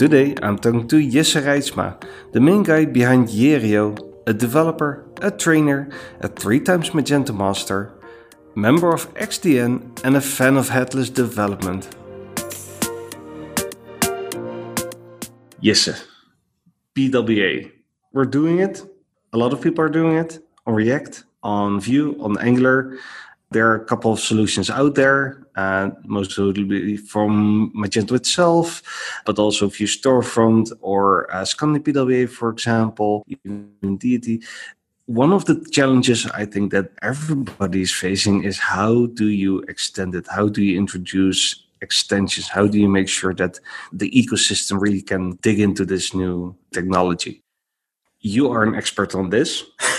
Today I'm talking to Jesse Reitsma, the main guy behind Yireo, a developer, a trainer, a three times Magento master, member of XDN, and a fan of headless development. Jesse, PWA. We're doing it. A lot of people are doing it on React, on Vue, on Angular. There are a couple of solutions out there, uh, most notably from Magento itself, but also Vue Storefront or uh, Scandi PWA, for example, even Deity. One of the challenges I think that everybody is facing is how do you extend it? How do you introduce extensions? How do you make sure that the ecosystem really can dig into this new technology? you are an expert on this.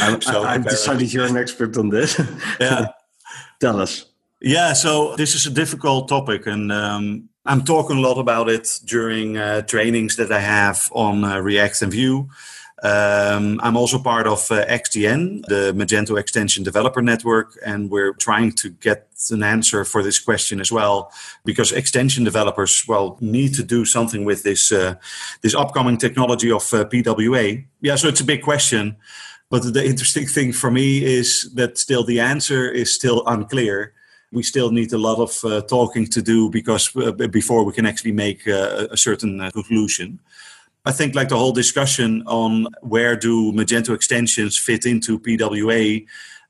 I'm, so I've decided you're an expert on this. Yeah. Tell us. Yeah, so this is a difficult topic, and um, I'm talking a lot about it during uh, trainings that I have on uh, React and Vue. Um, I'm also part of uh, XDN, the Magento Extension Developer Network, and we're trying to get an answer for this question as well, because extension developers, well, need to do something with this uh, this upcoming technology of uh, PWA. Yeah, so it's a big question, but the interesting thing for me is that still the answer is still unclear. We still need a lot of uh, talking to do because uh, before we can actually make uh, a certain conclusion. I think like the whole discussion on where do Magento extensions fit into PWA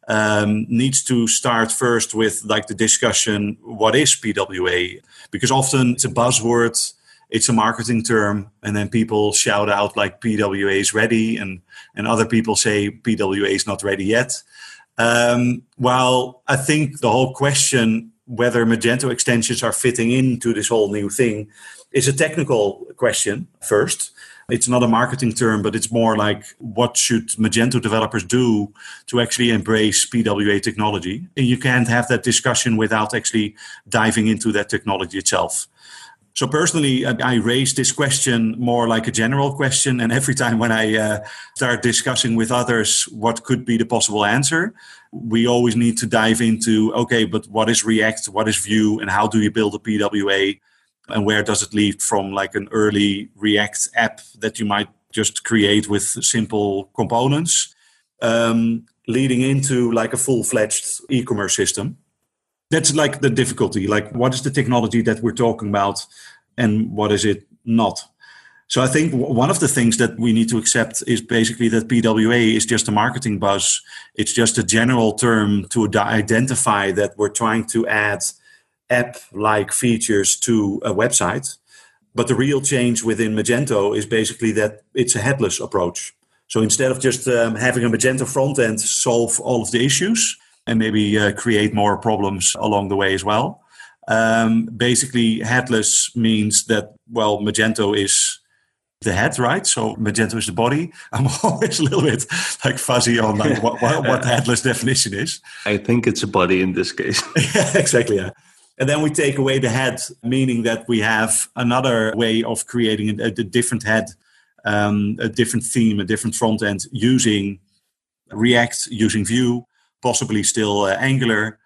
um, needs to start first with like the discussion what is PWA because often it's a buzzword it's a marketing term and then people shout out like PWA is ready and and other people say PWA is not ready yet um, while I think the whole question whether Magento extensions are fitting into this whole new thing is a technical question first. It's not a marketing term, but it's more like what should Magento developers do to actually embrace PWA technology? And you can't have that discussion without actually diving into that technology itself. So personally, I raise this question more like a general question, and every time when I uh, start discussing with others what could be the possible answer, we always need to dive into okay, but what is React, what is Vue, and how do you build a PWA? and where does it lead from like an early react app that you might just create with simple components um, leading into like a full-fledged e-commerce system that's like the difficulty like what is the technology that we're talking about and what is it not so i think one of the things that we need to accept is basically that pwa is just a marketing buzz it's just a general term to identify that we're trying to add app like features to a website. But the real change within Magento is basically that it's a headless approach. So instead of just um, having a Magento front end solve all of the issues and maybe uh, create more problems along the way as well, um, basically headless means that, well, Magento is the head, right? So Magento is the body. I'm always a little bit like fuzzy on like what, what, what the headless definition is. I think it's a body in this case. yeah, exactly. Yeah. And then we take away the head, meaning that we have another way of creating a, a different head, um, a different theme, a different front end using React, using Vue, possibly still uh, Angular.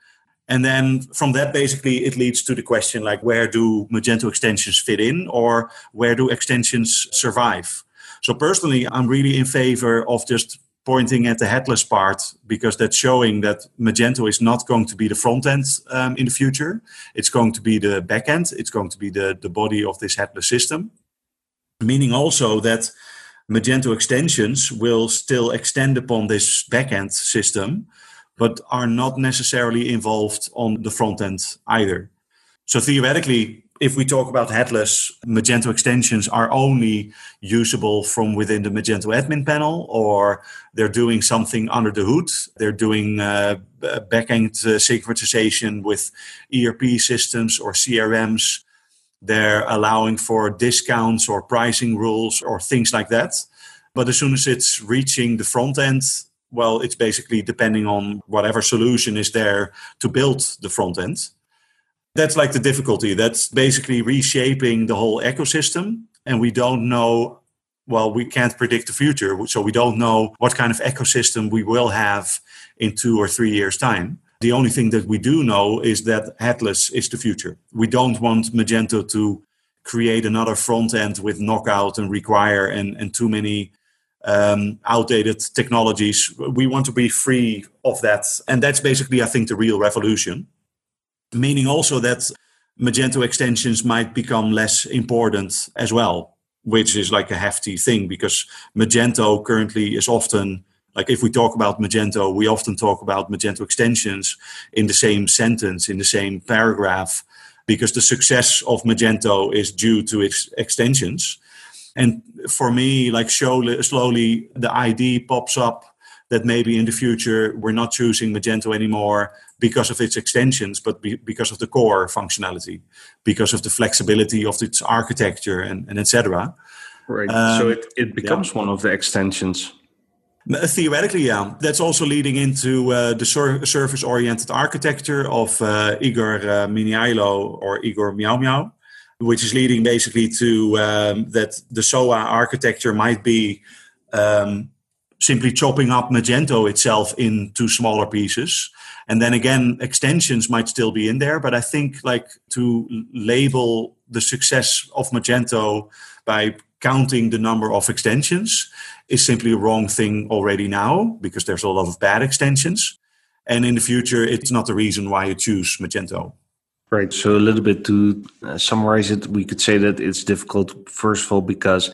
And then from that, basically, it leads to the question like, where do Magento extensions fit in or where do extensions survive? So personally, I'm really in favor of just pointing at the headless part because that's showing that Magento is not going to be the front end um, in the future. It's going to be the back end. It's going to be the, the body of this headless system. Meaning also that Magento extensions will still extend upon this backend system, but are not necessarily involved on the front end either. So theoretically, if we talk about headless, Magento extensions are only usable from within the Magento admin panel, or they're doing something under the hood. They're doing uh, backend uh, synchronization with ERP systems or CRMs. They're allowing for discounts or pricing rules or things like that. But as soon as it's reaching the front end, well, it's basically depending on whatever solution is there to build the front end. That's like the difficulty. That's basically reshaping the whole ecosystem. And we don't know, well, we can't predict the future. So we don't know what kind of ecosystem we will have in two or three years' time. The only thing that we do know is that headless is the future. We don't want Magento to create another front end with knockout and require and, and too many um, outdated technologies. We want to be free of that. And that's basically, I think, the real revolution. Meaning also that Magento extensions might become less important as well, which is like a hefty thing because Magento currently is often like if we talk about Magento, we often talk about Magento extensions in the same sentence, in the same paragraph, because the success of Magento is due to its extensions. And for me, like slowly the ID pops up that maybe in the future we're not choosing Magento anymore because of its extensions, but be, because of the core functionality, because of the flexibility of its architecture and, and etc. Right. Um, so it, it becomes yeah. one of the extensions. Theoretically, yeah. That's also leading into uh, the sur- service-oriented architecture of uh, Igor uh, Miniailo or Igor Miao Miao, which is leading basically to um, that the SOA architecture might be um, simply chopping up Magento itself into smaller pieces. And then again, extensions might still be in there, but I think like to label the success of Magento by counting the number of extensions is simply a wrong thing already now because there's a lot of bad extensions. And in the future, it's not the reason why you choose Magento. Right. So, a little bit to uh, summarize it, we could say that it's difficult, first of all, because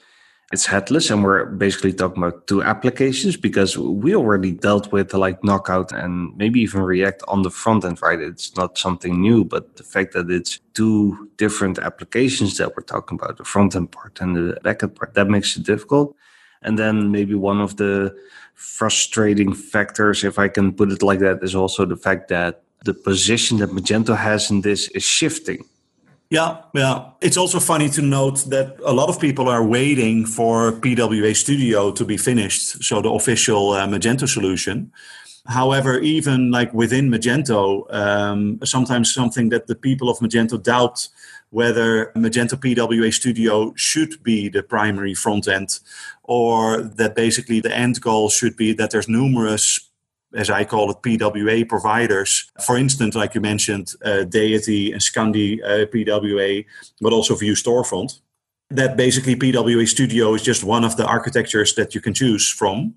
it's headless and we're basically talking about two applications because we already dealt with like knockout and maybe even react on the front end right it's not something new but the fact that it's two different applications that we're talking about the front end part and the back end part that makes it difficult and then maybe one of the frustrating factors if i can put it like that is also the fact that the position that magento has in this is shifting yeah, yeah. It's also funny to note that a lot of people are waiting for PWA Studio to be finished, so the official uh, Magento solution. However, even like within Magento, um, sometimes something that the people of Magento doubt whether Magento PWA Studio should be the primary front end, or that basically the end goal should be that there's numerous as I call it, PWA providers. For instance, like you mentioned, uh, Deity and Scandi uh, PWA, but also Vue Storefront. That basically PWA Studio is just one of the architectures that you can choose from.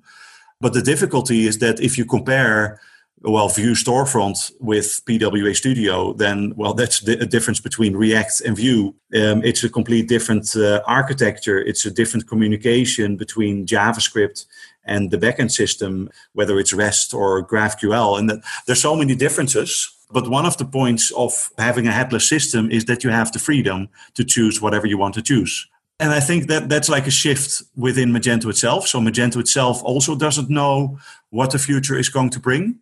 But the difficulty is that if you compare well Vue storefront with pwa studio then well that's the difference between react and Vue. Um, it's a complete different uh, architecture. It's a different communication between javascript and the backend system whether it's rest or graphql. And that, there's so many differences but one of the points of having a headless system is that you have the freedom to choose whatever you want to choose. And I think that that's like a shift within Magento itself. So Magento itself also doesn't know what the future is going to bring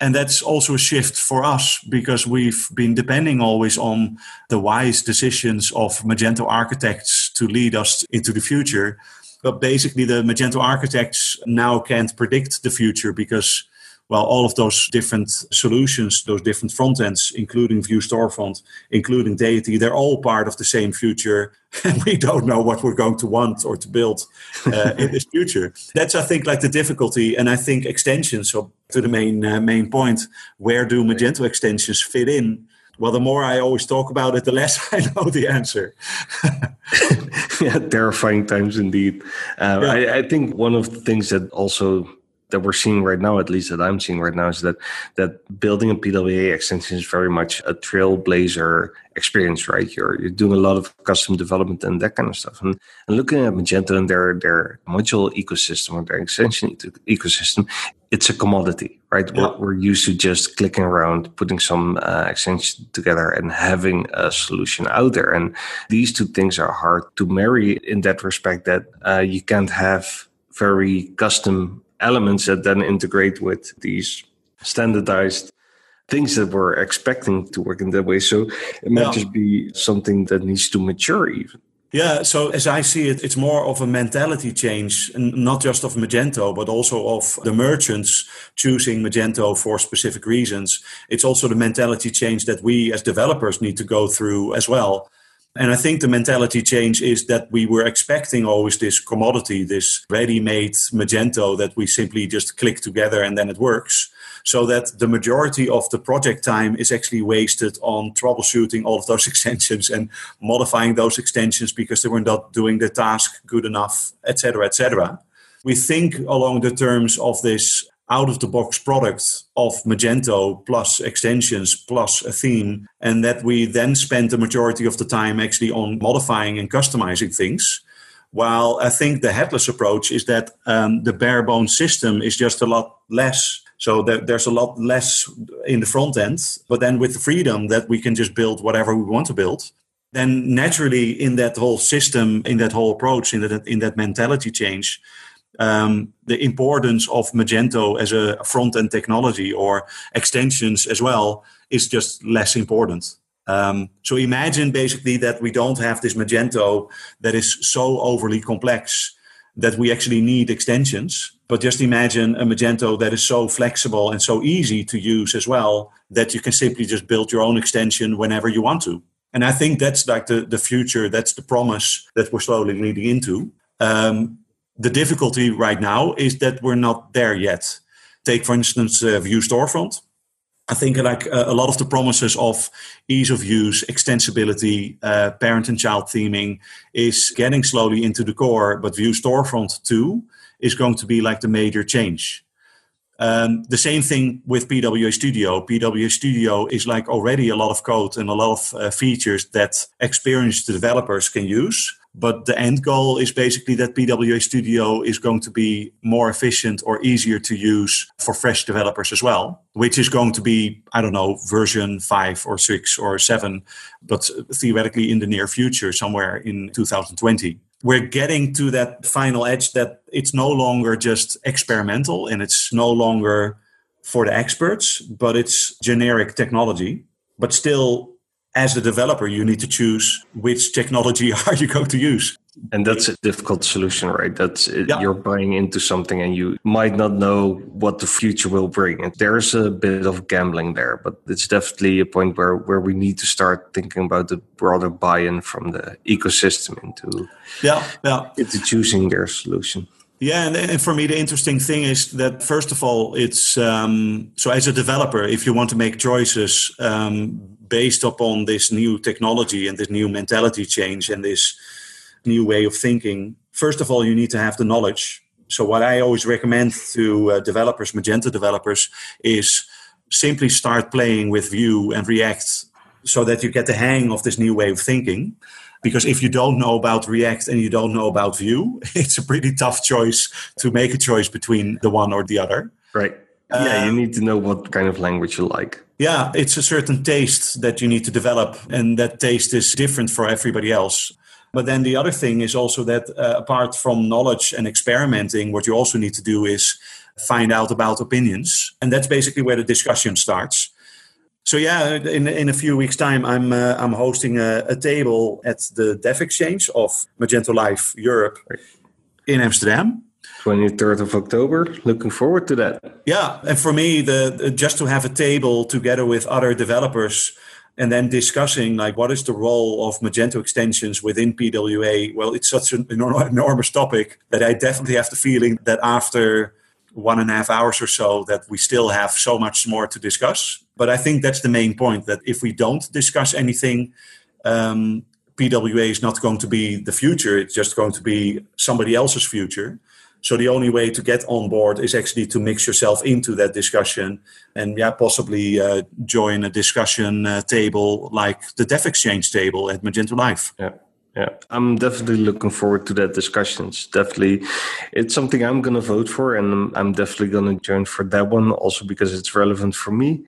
and that's also a shift for us because we've been depending always on the wise decisions of Magento architects to lead us into the future. But basically, the Magento architects now can't predict the future because well, all of those different solutions, those different front ends, including Vue Storefront, including Deity, they're all part of the same future. And we don't know what we're going to want or to build uh, in this future. That's, I think, like the difficulty. And I think extensions, so to the main, uh, main point, where do Magento extensions fit in? Well, the more I always talk about it, the less I know the answer. yeah, terrifying times indeed. Uh, yeah. I, I think one of the things that also that we're seeing right now, at least that I'm seeing right now, is that that building a PWA extension is very much a trailblazer experience, right? You're you're doing a lot of custom development and that kind of stuff. And, and looking at Magento and their their module ecosystem or their extension ecosystem, it's a commodity, right? Yeah. We're, we're, used to just clicking around, putting some uh, extension together, and having a solution out there. And these two things are hard to marry in that respect. That uh, you can't have very custom elements that then integrate with these standardized things that we're expecting to work in that way. So it might yeah. just be something that needs to mature even. Yeah, so as I see it, it's more of a mentality change, not just of Magento, but also of the merchants choosing Magento for specific reasons. It's also the mentality change that we as developers need to go through as well. And I think the mentality change is that we were expecting always this commodity, this ready made Magento that we simply just click together and then it works. So that the majority of the project time is actually wasted on troubleshooting all of those extensions and modifying those extensions because they were not doing the task good enough, etc., etc. We think along the terms of this out of the box product of Magento plus extensions plus a theme, and that we then spend the majority of the time actually on modifying and customizing things. While I think the headless approach is that um, the bare bones system is just a lot less. So there, there's a lot less in the front end, but then with the freedom that we can just build whatever we want to build, then naturally in that whole system, in that whole approach, in that in that mentality change, um, the importance of Magento as a front end technology or extensions as well is just less important. Um, so imagine basically that we don't have this Magento that is so overly complex that we actually need extensions. But just imagine a Magento that is so flexible and so easy to use as well that you can simply just build your own extension whenever you want to. And I think that's like the, the future, that's the promise that we're slowly leading into. Um, the difficulty right now is that we're not there yet. Take, for instance, uh, Vue Storefront. I think like uh, a lot of the promises of ease of use, extensibility, uh, parent and child theming is getting slowly into the core, but Vue Storefront 2 is going to be like the major change. Um, the same thing with PWA Studio. PWA Studio is like already a lot of code and a lot of uh, features that experienced developers can use. But the end goal is basically that PWA Studio is going to be more efficient or easier to use for fresh developers as well, which is going to be, I don't know, version five or six or seven, but theoretically in the near future, somewhere in 2020 we're getting to that final edge that it's no longer just experimental and it's no longer for the experts, but it's generic technology. But still, as a developer, you need to choose which technology are you going to use and that's a difficult solution right? That's yeah. you're buying into something and you might not know what the future will bring. And there's a bit of gambling there but it's definitely a point where where we need to start thinking about the broader buy-in from the ecosystem into yeah yeah. into choosing their solution. Yeah, and, and, for me, the interesting thing is that first of all, it's um, so as a developer, if you want to make choices um, based upon this new technology and this new mentality change and this new way of thinking, first of all, you need to have the knowledge. So, what I always recommend to uh, developers, Magento developers, is simply start playing with Vue and React so that you get the hang of this new way of thinking. Because if you don't know about React and you don't know about Vue, it's a pretty tough choice to make a choice between the one or the other. Right. Yeah, you um, need to know what kind of language you like. Yeah, it's a certain taste that you need to develop, and that taste is different for everybody else. But then the other thing is also that uh, apart from knowledge and experimenting, what you also need to do is find out about opinions. And that's basically where the discussion starts. So yeah, in, in a few weeks' time, I'm uh, I'm hosting a, a, table at the Dev Exchange of Magento Live Europe in Amsterdam. 23rd of October. Looking forward to that. Yeah, and for me, the just to have a table together with other developers and then discussing like what is the role of Magento extensions within PWA. Well, it's such an enormous topic that I definitely have the feeling that after one and a half hours or so that we still have so much more to discuss. But I think that's the main point that if we don't discuss anything, um, PWA is not going to be the future. It's just going to be somebody else's future. So the only way to get on board is actually to mix yourself into that discussion and yeah, possibly uh, join a discussion uh, table like the Dev Exchange table at Magento Live. Yeah. Yeah, I'm definitely looking forward to that discussions. Definitely, it's something I'm going to vote for, and I'm definitely going to join for that one also because it's relevant for me.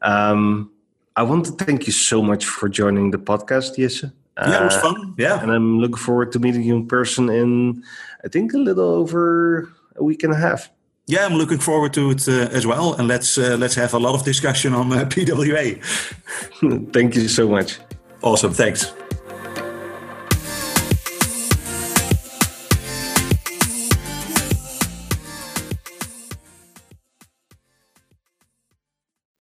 Um, I want to thank you so much for joining the podcast, Jesse. Yeah, it was uh, fun. Yeah, and I'm looking forward to meeting you in person in I think a little over a week and a half. Yeah, I'm looking forward to it uh, as well, and let's uh, let's have a lot of discussion on uh, PWA. Thank you so much. Awesome, thanks.